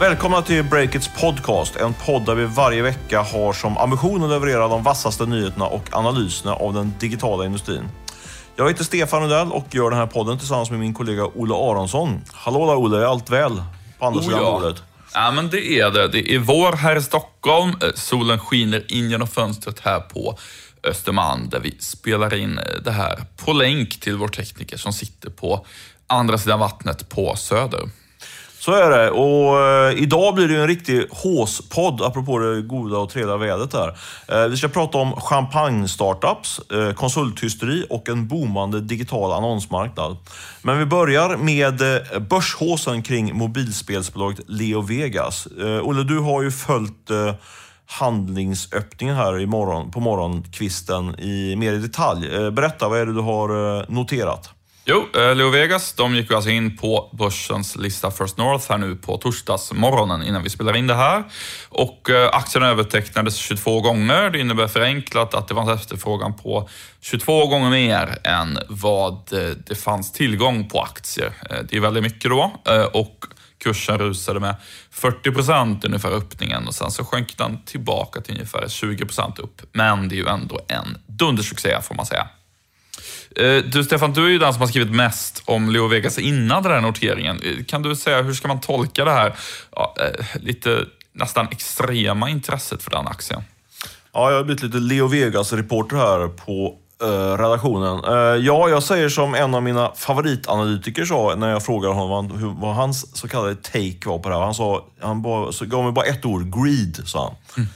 Välkomna till Breakits podcast, en podd där vi varje vecka har som ambition att leverera de vassaste nyheterna och analyserna av den digitala industrin. Jag heter Stefan Rudell och gör den här podden tillsammans med min kollega Olle Aronsson. Hallå där Olle, är allt väl på andra Oh, sidan ja. bordet? Ja, men det är det. Det är vår här i Stockholm. Eh, Solen skiner in genom fönstret här på Östermalm där vi spelar in eh, det här på länk till vår tekniker som sitter på andra sidan vattnet på Söder. Så är det. Och eh, idag blir det ju en riktig håspodd, apropå det goda och trevliga vädret här. Eh, vi ska prata om champagne-startups, eh, konsulthysteri och en boomande digital annonsmarknad. Men vi börjar med eh, börshåsen kring mobilspelsbolaget Leo Vegas. Eh, Olle, du har ju följt eh, handlingsöppningen här i morgon, på morgonkvisten i mer i detalj. Eh, berätta, vad är det du har eh, noterat? Jo, eh, Leo Vegas, de gick ju alltså in på börsens lista First North här nu på torsdagsmorgonen innan vi spelar in det här. Och eh, aktien övertecknades 22 gånger. Det innebär förenklat att det fanns efterfrågan på 22 gånger mer än vad eh, det fanns tillgång på aktier. Det är väldigt mycket då. Och kursen rusade med 40 procent ungefär öppningen och sen så sjönk den tillbaka till ungefär 20 procent upp. Men det är ju ändå en dundersuccé får man säga. Eh, Du Stefan, du är ju den som har skrivit mest om Leo Vegas innan den här noteringen. Eh, Kan du säga, hur ska man tolka det här ja, eh, lite nästan extrema intresset för den aktien? Ja, jag har blivit lite Leo Vegas-reporter här på eh, redaktionen. Eh, ja, jag säger som en av mina favoritanalytiker sa när jag frågade honom vad, vad hans så kallade take var på det här. Han, sa, han bara, gav mig bara ett ord, greed, sa han.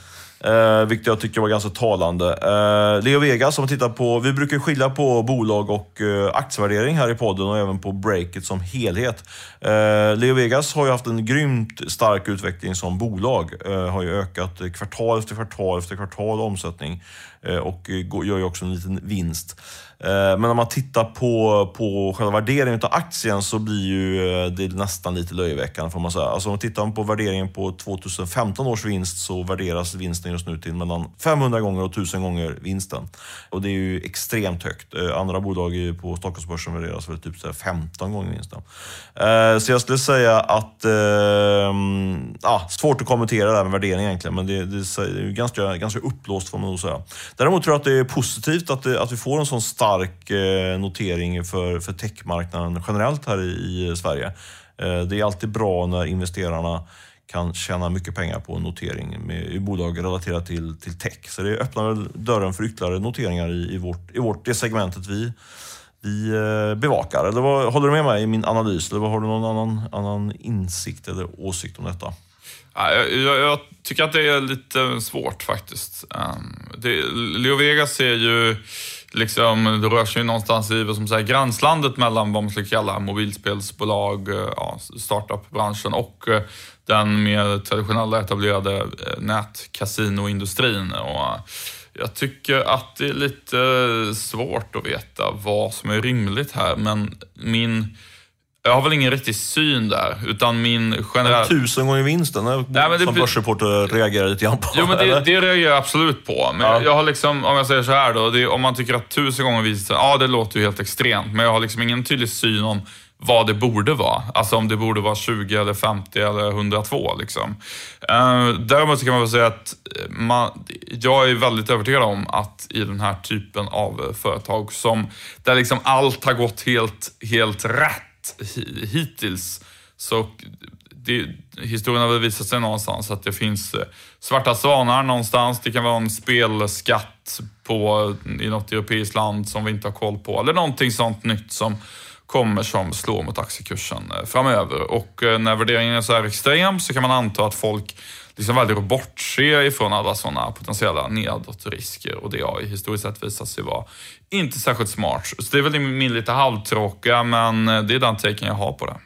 Eh, vilket jag tycker var ganska talande. Eh, Leo Vegas, som tittar på, vi brukar skilja på bolag och eh, aktievärdering här i podden och även på breaket som helhet. Eh, Leo Vegas har ju haft en grymt stark utveckling som bolag. Eh, har ju ökat kvartal efter kvartal efter kvartal omsättning eh, och eh, gör ju också en liten vinst. Eh, men om man tittar på, på själva värderingen av aktien så blir ju eh, det nästan lite löjeväckande får man säga. Alltså om man tittar på värderingen på 2015 års vinst så värderas vinsten just nu till mellan 500 gånger och 1000 gånger vinsten. Och det är ju extremt högt. Eh, andra bolag på Stockholmsbörsen värderas väl typ 15 gånger vinsten. Eh, så jag skulle säga att... Ja, svårt att kommentera det här med värdering egentligen, men det, det är ju ganska, ganska uppblåst får man nog säga. Däremot tror jag att det är positivt att, det, att vi får en sån stark notering för, för techmarknaden generellt här i, i Sverige. Det är alltid bra när investerarna kan tjäna mycket pengar på en notering med, i bolag relaterat till, till tech. Så det öppnar väl dörren för ytterligare noteringar i, i, vårt, i vårt, det segmentet vi, vi eh, bevakar. Eller vad, håller du med mig i min analys? Eller vad, har du någon annan, annan insikt eller åsikt om detta? Ja, jag, jag, jag tycker att det är lite svårt faktiskt. Ehm, det, Leo Vegas är ju liksom, det rör sig ju någonstans i som säger, gränslandet mellan vad man skulle kalla mobilspelsbolag, eh, ja, startup-branschen och eh, den mer traditionella etablerade eh, nätkasinoindustrin. Och eh, jag tycker att det är lite svårt att veta vad som är rimligt här, men min jag har väl ingen riktig syn där, utan min generella... Tusen gånger vinsten, Nej, men som börsreporter reagerar lite grann på. Jo, men det, det reagerar jag absolut på. Men Ja. jag, jag har liksom, om jag säger så här då, det, om man tycker att tusen gånger vinsten, ja det låter ju helt extremt, men jag har liksom ingen tydlig syn om vad det borde vara. Alltså om det borde vara 20 eller 50 eller 102 liksom. Eh, däremot så kan man väl säga att eh, man, jag är väldigt övertygad om att i den här typen av eh, företag som, där liksom allt har gått helt, helt rätt hittills, så det, historien har väl visat sig någonstans att det finns svarta svanar någonstans. Det kan vara en spelskatt på, i något europeiskt land som vi inte har koll på. Eller någonting sånt nytt som kommer som slår mot aktiekursen eh, framöver. Och eh, när värderingen är så här extrem så kan man anta att folk liksom väljer att bortse ifrån alla sådana potentiella nedåtrisker. Och det har ju historiskt sett visat sig vara inte särskilt smart. Så det är väl min lite halvtråkiga, men eh, det är den taken jag har på det.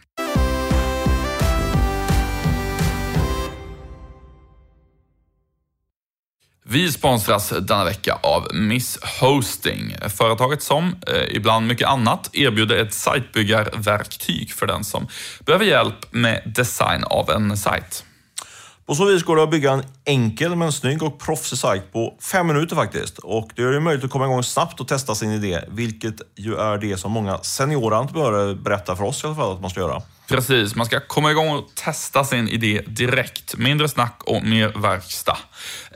Vi sponsras denna vecka av Miss Hosting, företaget som, eh, ibland mycket annat, erbjuder ett sajtbyggarverktyg för den som behöver hjälp med design av en sajt. På så vis går det att bygga en enkel men snygg och proffsig sajt på fem minuter faktiskt. Och det gör det möjligt att komma igång snabbt och testa sin idé, vilket ju är det som många seniora entreprenörer berättar för oss i alla fall att man ska göra. Precis, man ska komma igång och testa sin idé direkt. Mindre snack och mer verkstad.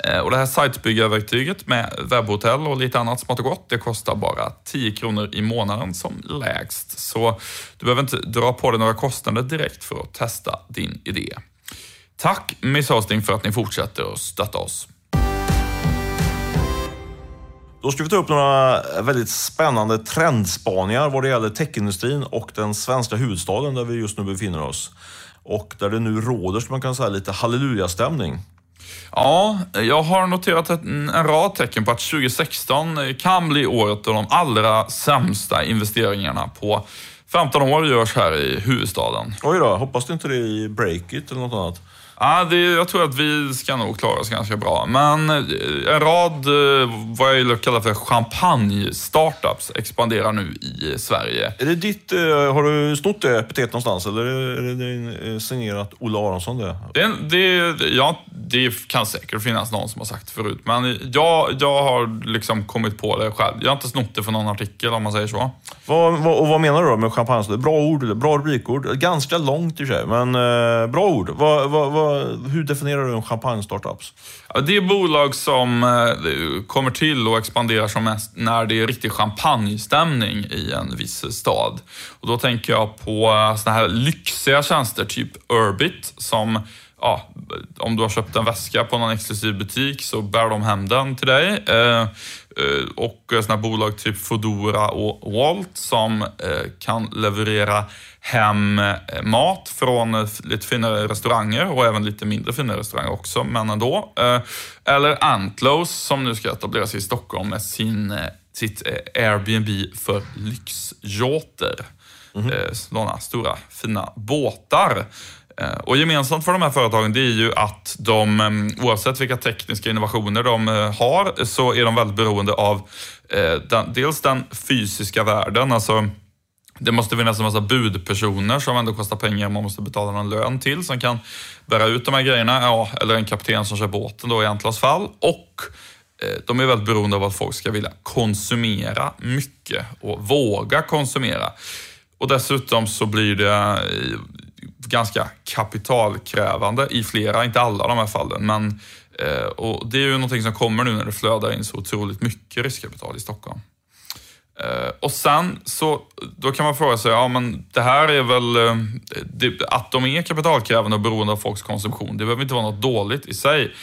Eh, och det här sajtbyggarverktyget med webbhotell och lite annat smått och gott, det kostar bara 10 kronor i månaden som lägst. Så du behöver inte dra på dig några kostnader direkt för att testa din idé. Tack Miss Hosting för att ni fortsätter att stötta oss. Då ska vi ta upp några väldigt spännande trendspaningar vad det gäller techindustrin och den svenska huvudstaden där vi just nu befinner oss. Och där det nu råder, som man kan säga, lite halleluja-stämning. Ja, jag har noterat en, en rad tecken på att 2016 kan bli året då de allra sämsta investeringarna på 15 år görs här i huvudstaden. Oj då, hoppas det inte det i Breakit eller något annat. Ja, det, jag tror att vi ska nog klara oss ganska bra. Men eh, en rad, eh, vad jag kallar för champagne-startups expanderar nu i Sverige. Är det ditt, eh, har du snott det epitet någonstans eller är det signerat Olle Aronsson det? Det, det, ja, det kan säkert finnas någon som har sagt det förut, men jag, jag har liksom kommit på det själv. Jag har inte snott det från någon artikel om man säger så. Vad, vad, och vad menar du då med champagne? Bra ord, bra rubrikord. Ganska långt i sig, men eh, bra ord. Vad, hur definierar du en champagne-startups? Ja, det är bolag som eh, kommer till och expanderar som mest när det är riktig champagnestämning i en viss stad. Och då tänker jag på eh, såna här lyxiga tjänster, typ Urbit, som ja, om du har köpt en väska på någon exklusiv butik så bär de hem den till dig. Eh, eh och sådana bolag typ Foodora och Walt som eh, kan leverera hem mat från lite finare restauranger och även lite mindre finare restauranger också, men ändå. Eh, eller Antlos som nu ska etablera sig i Stockholm med sin, sitt Airbnb för lyxyachter. Mm -hmm. Sådana stora fina båtar. Eh, och gemensamt för de här företagen det är ju att de, eh, oavsett vilka tekniska innovationer de eh, har, så är de väldigt beroende av den, dels den fysiska världen, alltså det måste finnas en massa budpersoner som ändå kostar pengar man måste betala någon lön till som kan bära ut de här grejerna. Ja, eller en kapten som kör båten då i Antlas fall. Och de är väldigt beroende av att folk ska vilja konsumera mycket och våga konsumera. Och dessutom så blir det ganska kapitalkrävande i flera, inte alla de här fallen. Men, eh, och det är ju någonting som kommer nu när det flödar in så otroligt mycket riskkapital i Stockholm. Eh, och sen så, då kan man fråga sig, ja men det här är väl, eh, det, att de är kapitalkrävande och beroende av folks konsumtion, det behöver inte vara något dåligt i sig.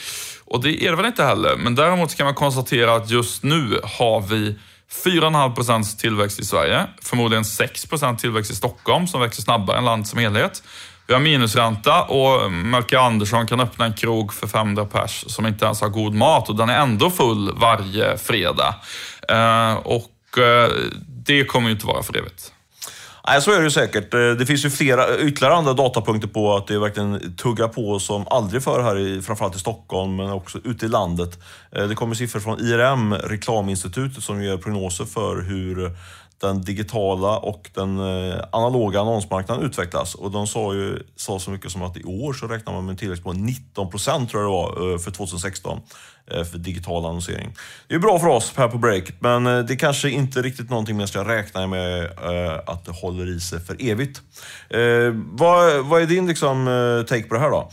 Och det är det väl inte heller, men däremot kan man konstatera att just nu har vi 4,5 procents tillväxt i Sverige, förmodligen 6 procent tillväxt i Stockholm som växer snabbare än landet som helhet. Vi har minusränta och Melker Andersson kan öppna en krog för 500 pers som inte ens har god mat och den är ändå full varje fredag. Eh, och Eh, det kommer ju inte vara för evigt. Nej, så är det ju säkert. Eh, det finns ju flera, ytterligare andra datapunkter på att det verkligen tuggar på som aldrig förr här, i, framförallt i Stockholm, men också ute i landet. Eh, det kommer siffror från IRM, Reklaminstitutet, som gör prognoser för hur den digitala och den eh, analoga annonsmarknaden utvecklas. Och de sa ju sa så mycket som att i år så räknar man med en tillväxt på 19 procent tror jag det var eh, för 2016 eh, för digital annonsering. Det är bra för oss här på Break, men det är kanske inte riktigt någonting man ska räkna med att det håller i sig för evigt. Vad, vad är din liksom, take på det här då?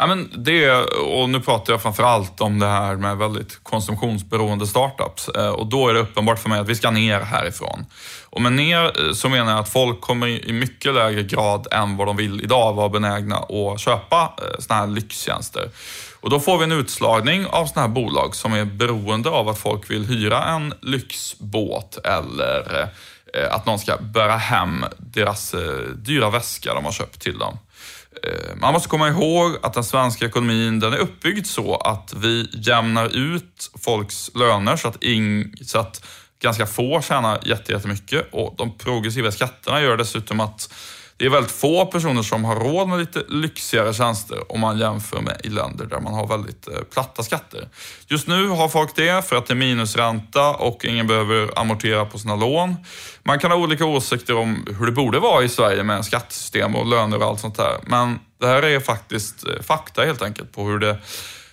Ja, men det, och nu pratar jag framför allt om det här med väldigt konsumtionsberoende startups. Eh, och då är det uppenbart för mig att vi ska ner härifrån. Och med ner eh, så menar jag att folk kommer i mycket lägre grad än vad de vill idag vara benägna att köpa sådana såna här lyxtjänster. Och då får vi en utslagning av såna här bolag som är beroende av att folk vill hyra en lyxbåt eller att någon ska bära hem deras dyra väska de har köpt till dem. Eh, man måste komma ihåg att den svenska ekonomin den är uppbyggd så att vi jämnar ut folks löner så att, ing, så att ganska få tjänar jättemycket. Och de progressiva skatterna gör dessutom att det är väldigt få personer som har råd med lite lyxigare tjänster om man jämför med i länder där man har väldigt eh, platta skatter. Just nu har folk det för att det är minusränta och ingen behöver amortera på sina lån. Man kan ha olika åsikter om hur det borde vara i Sverige med skattesystem och löner och allt sånt där. Men det här är faktiskt eh, fakta helt enkelt på hur det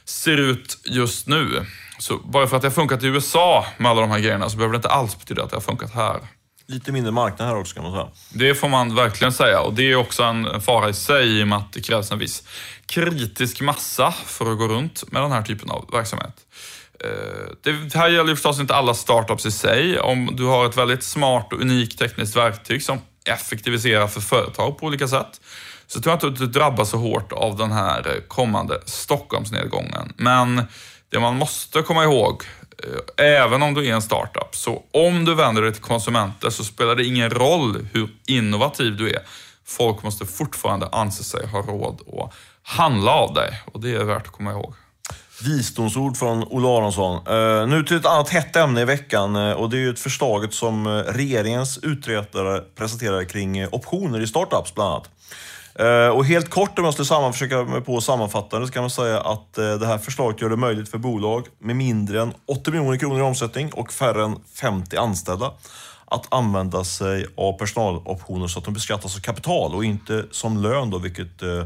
ser ut just nu. Så bara för att det har funkat i USA med alla de här grejerna så behöver det inte alls betyda att det har funkat här lite mindre marknad här också kan man säga. Det får man verkligen säga och det är också en fara i sig i och med att det krävs en viss kritisk massa för att gå runt med den här typen av verksamhet. Eh, det här gäller ju förstås inte alla startups i sig. Om du har ett väldigt smart och unikt tekniskt verktyg som effektiviserar för företag på olika sätt, så tror jag inte att du drabbas så hårt av den här kommande Stockholmsnedgången. Men det man måste komma ihåg, Eh, även om du är en startup, så om du vänder dig till konsumenter så spelar det ingen roll hur innovativ du är. Folk måste fortfarande anse sig ha råd att handla av dig och det är värt att komma ihåg. Visdomsord från Olle Aronsson. Uh, nu till ett annat hett ämne i veckan uh, och det är ju ett förslaget som regeringens utredare presenterar kring optioner i startups bland annat. Eh, och helt kort om jag skulle samman, försöka mig på att sammanfatta det så kan man säga att eh, det här förslaget gör det möjligt för bolag med mindre än 80 miljoner kronor i omsättning och färre än 50 anställda att använda sig av personaloptioner så att de beskattas som kapital och inte som lön då, vilket eh,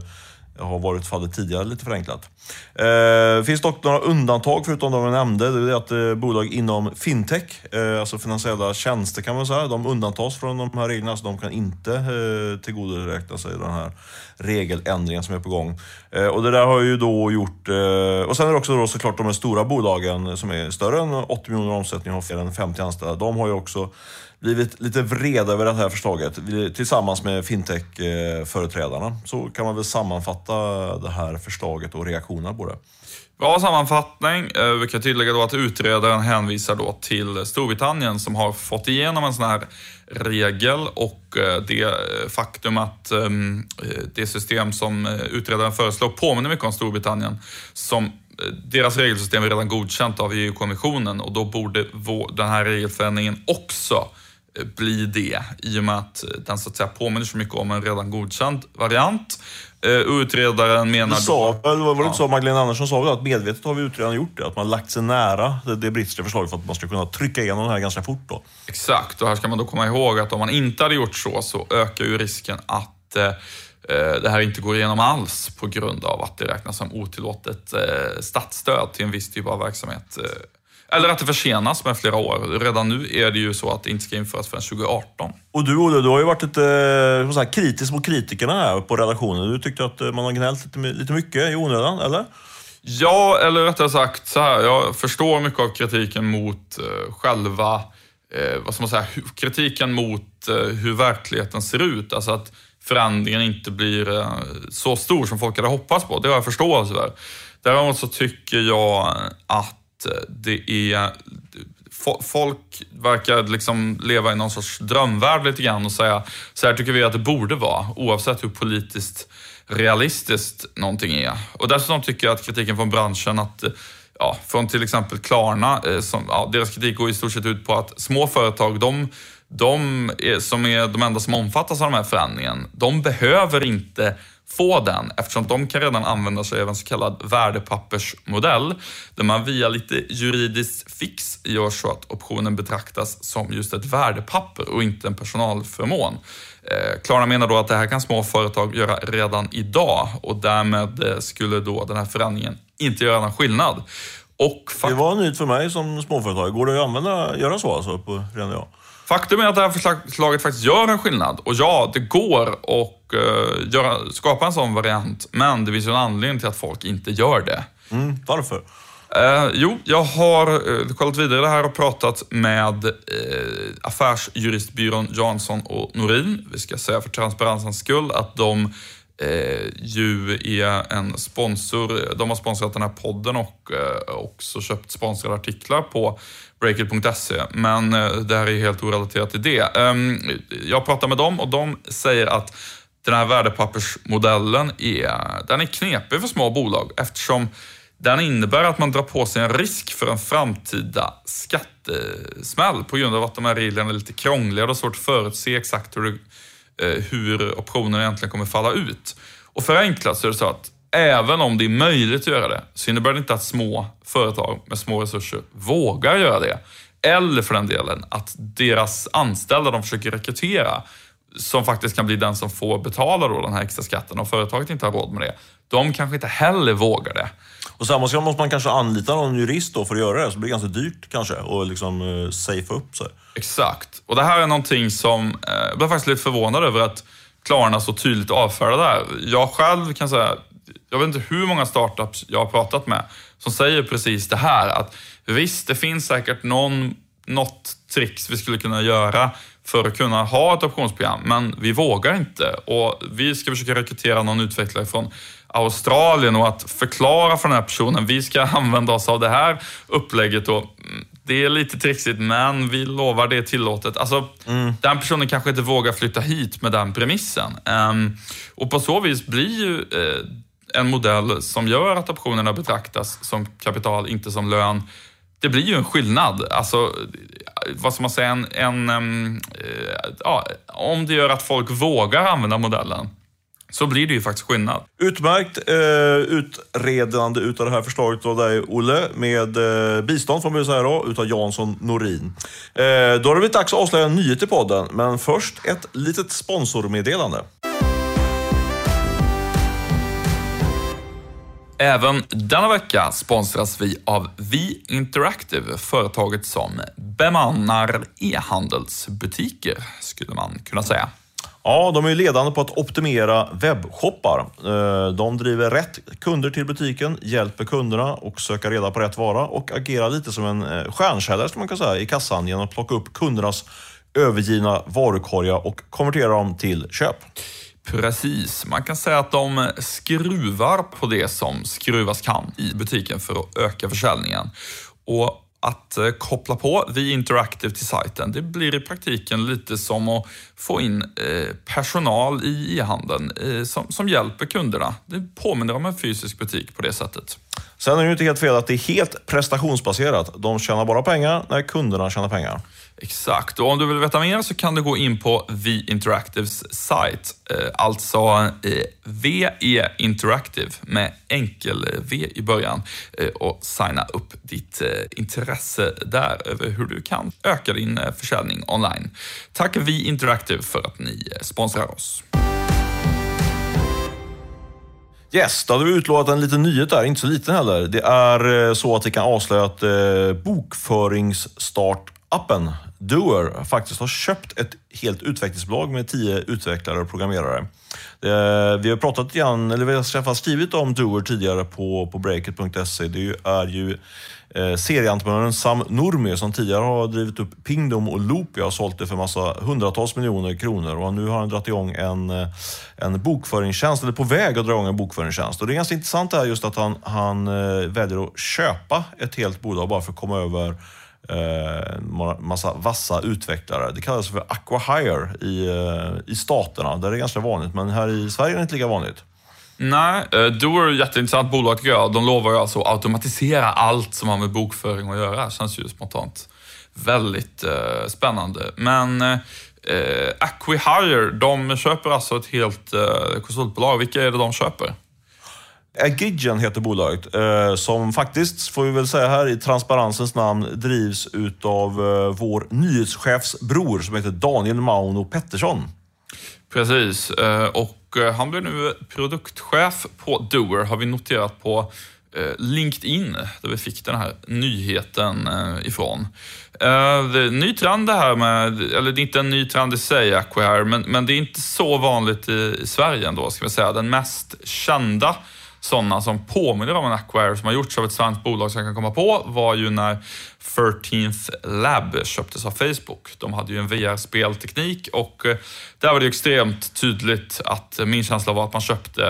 har varit fallet tidigare, lite förenklat. Det eh, finns dock några undantag förutom de jag nämnde. Det är att eh, bolag inom fintech, eh, alltså finansiella tjänster kan man säga, de undantas från de här reglerna. Så de kan inte eh, tillgodoräkna sig den här regeländringen som är på gång. Eh, och det där har ju då gjort... Eh, och sen är det också då såklart de här stora bolagen som är större än 80 miljoner omsättning och har fler än 50 anställda. De har ju också blivit lite vreda över det här förslaget tillsammans med fintech-företrädarna. Eh, så kan man väl sammanfatta det här förslaget och reaktionerna på det. Bra sammanfattning. Vi kan tillägga då att utredaren hänvisar då till Storbritannien som har fått igenom en sån här regel och eh, det eh, faktum att ehm, eh, det system som utredaren föreslår påminner mycket om Storbritannien som deras regelsystem är redan godkänt av EU-kommissionen och då borde den här regelförändringen också bli det i och med att den så att säga påminner så mycket om en redan godkänd variant. Uh, utredaren menar... Du sa, då, var det inte så Magdalena Andersson sa väl att medvetet har vi utredaren gjort det? Att man lagt sig nära det, det brittiska förslaget för att man ska kunna trycka igenom det här ganska fort då. Exakt, och här ska man då komma ihåg att om man inte hade gjort så, så ökar ju risken att uh, det här inte går igenom alls på grund av att det räknas som otillåtet uh, statsstöd till en viss typ av verksamhet. Eller att det försenas med flera år. Redan nu är det ju så att det inte ska införas förrän 2018. Och du Olle, du har ju varit lite så kritisk mot kritikerna här på redaktionen. Du tyckte att man har gnällt lite, lite mycket i onödan, eller? Ja, eller rättare sagt så här. Jag förstår mycket av kritiken mot uh, själva, uh, vad ska man säga, kritiken mot uh, hur verkligheten ser ut. Alltså att förändringen inte blir så stor som folk hade hoppats på. Det har jag förståelse för. Däremot så tycker jag att Eh, det är... Folk verkar liksom leva i någon sorts drömvärld lite grann och säga så här tycker vi att det borde vara, oavsett hur politiskt realistiskt någonting är. Och dessutom tycker jag att kritiken från branschen att ja, från till exempel Klarna, eh, som, ja, deras kritik går i stort sett ut på att små företag, de, de är, som är de enda som omfattas av den här förändringen, de behöver inte få den eftersom de kan redan använda sig av en så kallad värdepappersmodell där man via lite juridiskt fix gör så att optionen betraktas som just ett värdepapper och inte en personalförmån. Eh, Klarna menar då att det här kan små företag göra redan idag och därmed eh, skulle då den här förändringen inte göra någon skillnad. Och det var nytt för mig som småföretagare. Går det att använda, göra så alltså på redan idag? Faktum är att det här förslaget faktiskt gör en skillnad. Och ja, det går att uh, göra, skapa en sån variant, men det finns ju en anledning till att folk inte gör det. Mm, varför? Uh, jo, jag har uh, kollat vidare det här och pratat med uh, affärsjuristbyrån Jansson och Norin. Vi ska säga för transparensens skull att de uh, ju är en sponsor. De har sponsrat den här podden och också köpt sponsrade artiklar på Breakit.se, men eh, det här är helt orelaterat till det. Ehm, jag pratar med dem och de säger att den här värdepappersmodellen är, den är knepig för små bolag eftersom den innebär att man drar på sig en risk för en framtida skattesmäll på grund av att de här reglerna är lite krångliga och svårt att förutse exakt hur, det, eh, hur optionen egentligen kommer falla ut. Och förenklat så är det så att även om det är möjligt att göra det, så innebär det inte att små företag med små resurser vågar göra det. Eller för den delen att deras anställda de försöker rekrytera, som faktiskt kan bli den som får betala då den här extra skatten och företaget inte har råd med det, de kanske inte heller vågar det. Och samma sak måste man kanske anlita någon jurist då för att göra det, så det blir ganska dyrt kanske och liksom uh, safea upp sig. Exakt. Och det här är någonting som, eh, jag blev faktiskt lite förvånad över att Klarna så tydligt avfärdar det här. Jag själv kan säga, jag vet inte hur många startups jag har pratat med som säger precis det här. Att visst, det finns säkert någon, något tricks vi skulle kunna göra för att kunna ha ett optionsprogram, men vi vågar inte. Och vi ska försöka rekrytera någon utvecklare från Australien och att förklara för den här personen, vi ska använda oss av det här upplägget och mm, det är lite trixigt, men vi lovar det är tillåtet. Alltså, mm. Den personen kanske inte vågar flytta hit med den premissen. Um, och på så vis blir ju uh, en modell som gör att optionerna betraktas som kapital, inte som lön, det blir ju en skillnad. Alltså, vad ska man säga, en, en um, ja, om det gör att folk vågar använda modellen, så blir det ju faktiskt skillnad. Utmärkt eh, utredande utav det här förslaget av dig, Olle, med eh, bistånd från man säga då, utav Jansson Norin. Eh, då har det blivit dags att avslöja en nyhet i podden, men först ett litet sponsormeddelande. Även denna vecka sponsras vi av Vi Interactive, företaget som bemannar e-handelsbutiker, skulle man kunna säga. Ja, de är ledande på att optimera webbshoppar. Eh, de driver rätt kunder till butiken, hjälper kunderna och söka reda på rätt vara och agerar lite som en eh, stjärnkällare stjärnsäljare man kan säga i kassan genom att plocka upp kundernas övergivna varukorgar och konvertera dem till köp. Precis, man kan säga att de skruvar på det som skruvas kan i butiken för att öka försäljningen. Och att eh, koppla på Vi Interactive till sajten. Det blir i praktiken lite som att få in eh, personal i e-handeln eh, som, som hjälper kunderna. Det påminner om en fysisk butik på det sättet. Sen är det ju inte helt fel att det är helt prestationsbaserat. De tjänar bara pengar när kunderna tjänar pengar. Exakt, och om du vill veta mer så kan du gå in på eh, alltså, eh, eh, V Interactives sajt. Alltså VE Interactive med enkel-V i början och signa upp ditt intresse där över hur du kan öka din försäljning online. Tack V Interactive för att ni sponsrar oss. Yes, då hade vi utlovat en liten nyhet där, inte så liten heller. Det är eh, så att vi kan avslöja att eh, bokföringsstartappen Doer faktiskt har köpt ett helt utvecklingsbolag med tio utvecklare och programmerare. Vi har pratat igen, eller vi har skrivit om Doer tidigare på, på breakit.se. Det är ju eh, serieentreprenören Sam Nurmi som tidigare har drivit upp Pingdom och Loopy och sålt det för massa hundratals miljoner kronor och nu har han dragit igång en, eh, en bokföringstjänst, eller på väg att dra igång en bokföringstjänst. Och det är ganska intressant det här just att han, han eh, väljer att köpa ett helt bolag bara för att komma över eh, massa vassa utvecklare. Det kallas för Aquahire i, eh, i staterna, där det är ganska vanligt. Men här i Sverige är det inte lika vanligt. Nej, eh, är ett jätteintressant bolag tycker jag. De lovar ju alltså att automatisera allt som har med bokföring att göra. Det känns ju spontant väldigt eh, spännande. Men eh, eh Acquihire, de köper alltså ett helt eh, konsultbolag. Vilka är det de köper? Agigen heter bolaget, eh, som faktiskt, får vi väl säga här i transparensens namn, drivs utav eh, vår nyhetschefs bror som heter Daniel Mauno Pettersson. Precis, eh, och eh, han blir nu produktchef på Doer, har vi noterat på eh, LinkedIn, där vi fick den här nyheten eh, ifrån. Det är en ny trend det här med, eller det är inte en ny trend i sig, Acquire, men, men det är inte så vanligt i, i Sverige ändå, ska vi säga. Den mest kända sådana som påminner om en Acquire som har gjorts av ett svenskt bolag som jag kan komma på var ju när 13th Lab köptes av Facebook. De hade ju en VR-spelteknik och eh, där var det extremt tydligt att min känsla var att man köpte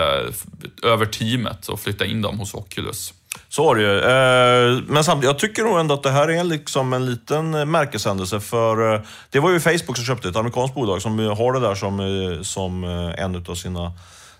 över teamet och flyttade in dem hos Oculus. Så var det ju. Eh, men samtidigt, jag tycker nog ändå att det här är liksom en liten märkeshändelse. För eh, det var ju Facebook som köpte ett amerikanskt bolag som har det där som, som en av sina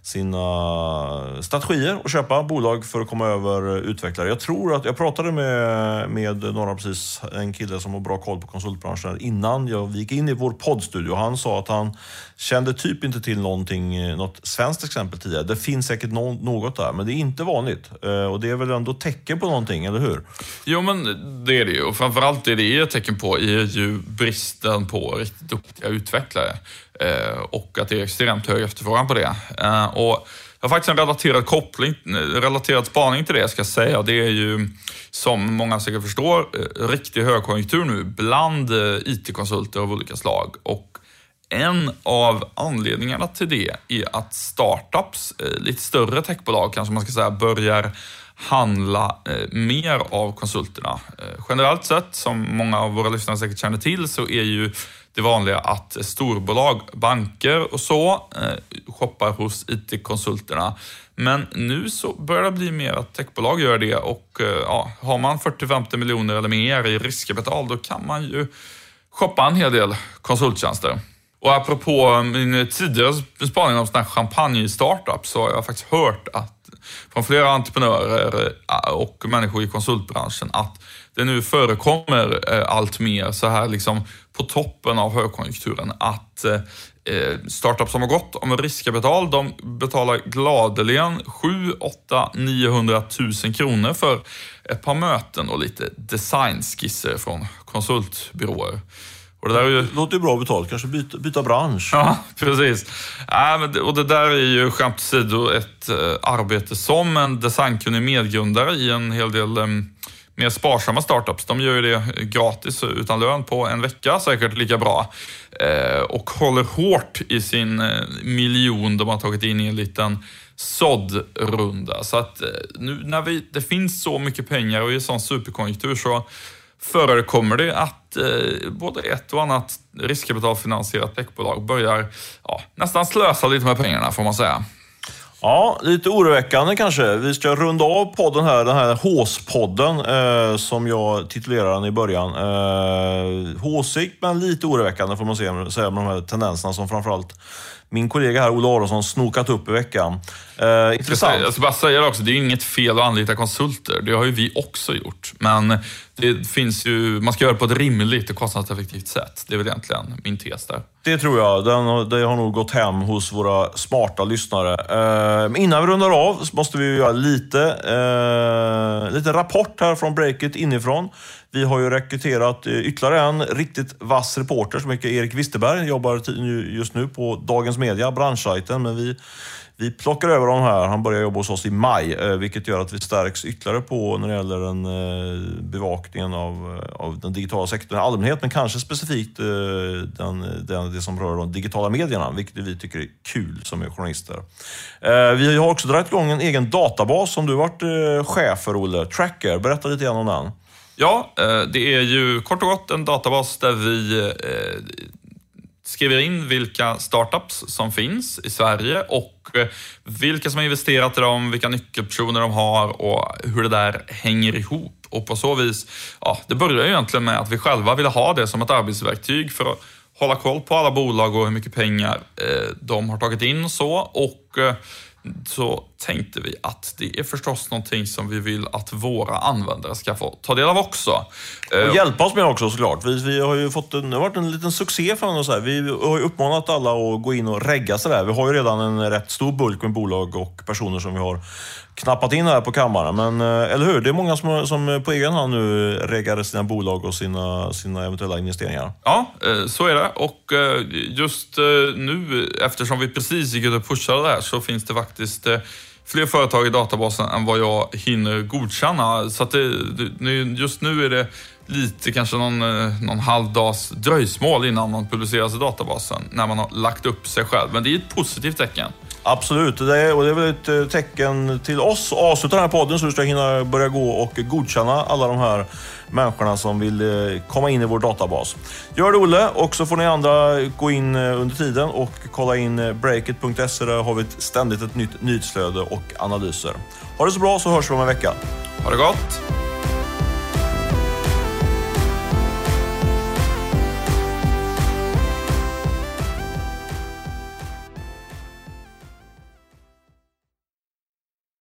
sina strategier och köpa bolag för att komma över utvecklare. Jag tror att jag pratade med, med några precis, en kille som har bra koll på konsultbranschen innan jag gick in i vår poddstudio. Han sa att han kände typ inte till någonting, något svenskt exempel tidigare. Det finns säkert no något där, men det är inte vanligt. Eh, och det är väl ändå tecken på någonting, eller hur? Jo, men det är det ju. Och framförallt det det är ett tecken på är ju bristen på riktigt duktiga utvecklare. Eh, och att det är extremt hög efterfrågan på det. Eh, och Jag har faktiskt en relaterad koppling, eh, relaterad spaning till det ska jag säga. Det är ju, som många säkert förstår, riktig högkonjunktur nu bland IT-konsulter av olika slag. Och en av anledningarna till det är att startups, lite större techbolag kanske man ska säga, börjar handla mer av konsulterna. Generellt sett, som många av våra lyssnare säkert känner till, så är ju det vanliga att storbolag, banker och så eh, shoppar hos IT-konsulterna. Men nu så börjar det bli mer att techbolag gör det och eh, ja, har man 40-50 miljoner eller mer i riskkapital då kan man ju shoppa en hel del konsulttjänster. Och apropå min tidigare spaning om sådana här champagne-startups så har jag faktiskt hört att från flera entreprenörer eh, och människor i konsultbranschen att det nu förekommer eh, allt mer så här liksom på toppen av högkonjunkturen att eh, eh startups som har gått om riskkapital, de betalar gladeligen 7, 8, 900 000 kronor för ett par möten och lite designskisser från konsultbyråer. Och det där är ju... låter ju bra betalt, kanske byta, byta bransch. Ja, precis. Äh, det, och det där är ju skämt åsido ett äh, arbete som en designkunnig medgrundare i en hel del äh, mer sparsamma startups. De gör ju det gratis utan lön på en vecka, säkert lika bra. Eh, och håller hårt i sin eh, miljon de har tagit in i en liten såddrunda. Så att eh, nu när vi, det finns så mycket pengar och i en sån superkonjunktur så förekommer det att eh, både ett och annat riskkapitalfinansierat techbolag börjar ja, nästan slösa lite med pengarna får man säga. Ja, lite oroväckande kanske. Vi ska runda av podden här, den här Håspodden eh, som jag titulerade den i början. Eh, håsigt men lite oroväckande får man säga med de här tendenserna som framförallt min kollega här, Ola Aronsson, snokat upp i veckan. Eh, intressant. Jag ska bara säga det också, det är inget fel att anlita konsulter. Det har ju vi också gjort. Men det finns ju, man ska göra det på ett rimligt och kostnadseffektivt sätt. Det är väl egentligen min tes där. Det tror jag. Den, det har nog gått hem hos våra smarta lyssnare. Eh, innan vi rundar av så måste vi göra lite, eh, lite rapport här från breaket inifrån. Vi har ju rekryterat eh, ytterligare en riktigt vass reporter som heter Erik Wisterberg. Jobbar just nu på Dagens Media, branschsajten. Men vi, vi plockar över honom här. Han börjar jobba hos oss i maj, eh, vilket gör att vi stärks ytterligare på när det gäller den eh, bevakningen av, av den digitala sektorn i allmänhet, men kanske specifikt den, den, det som rör de digitala medierna, vilket vi tycker är kul som är journalister. Vi har också dragit igång en egen databas som du varit chef för, Olle. Tracker, berätta lite grann om den. Ja, eh, det är ju kort och gott en databas där vi eh, skriver in vilka startups som finns i Sverige och eh, vilka som har investerat i dem, vilka nyckelpersoner de har och hur det där hänger ihop. Och på så vis, ja, det börjar ju egentligen med att vi själva ville ha det som ett arbetsverktyg för att hålla koll på alla bolag och hur mycket pengar de har tagit in och så. Och så tänkte vi att det är förstås någonting som vi vill att våra användare ska få ta del av också. Och eh, hjälpa oss med också såklart. Vi, vi har ju fått en, det har varit en liten succé för oss. Här. Vi har ju uppmanat alla att gå in och regga sig där. Vi har ju redan en rätt stor bulk med bolag och personer som vi har knappat in här på kammaren. Men eh, eller hur? Det är många som, som på egen hand nu reggar sina bolag och sina, sina eventuella investeringar. Ja, eh, så är det. Och eh, just nu, eftersom vi precis gick ut och pushade det här, så finns det faktiskt fler företag i databasen än vad jag hinner godkänna. Så att det, just nu är det lite, kanske någon, eh, någon halvdags dröjsmål innan man publiceras i databasen, när man har lagt upp sig själv. Men det är ett positivt tecken. Absolut, det är, och det är väl ett eh, tecken till oss att avsluta den här podden så du ska hinna börja gå och godkänna alla de här människorna som vill eh, komma in i vår databas. Gör det Olle och så får ni andra gå in under tiden och kolla in breakit.se. Där har vi ständigt ett nytt nyhetsflöde och analyser. Ha det så bra så hörs vi om en vecka. Ha det gott!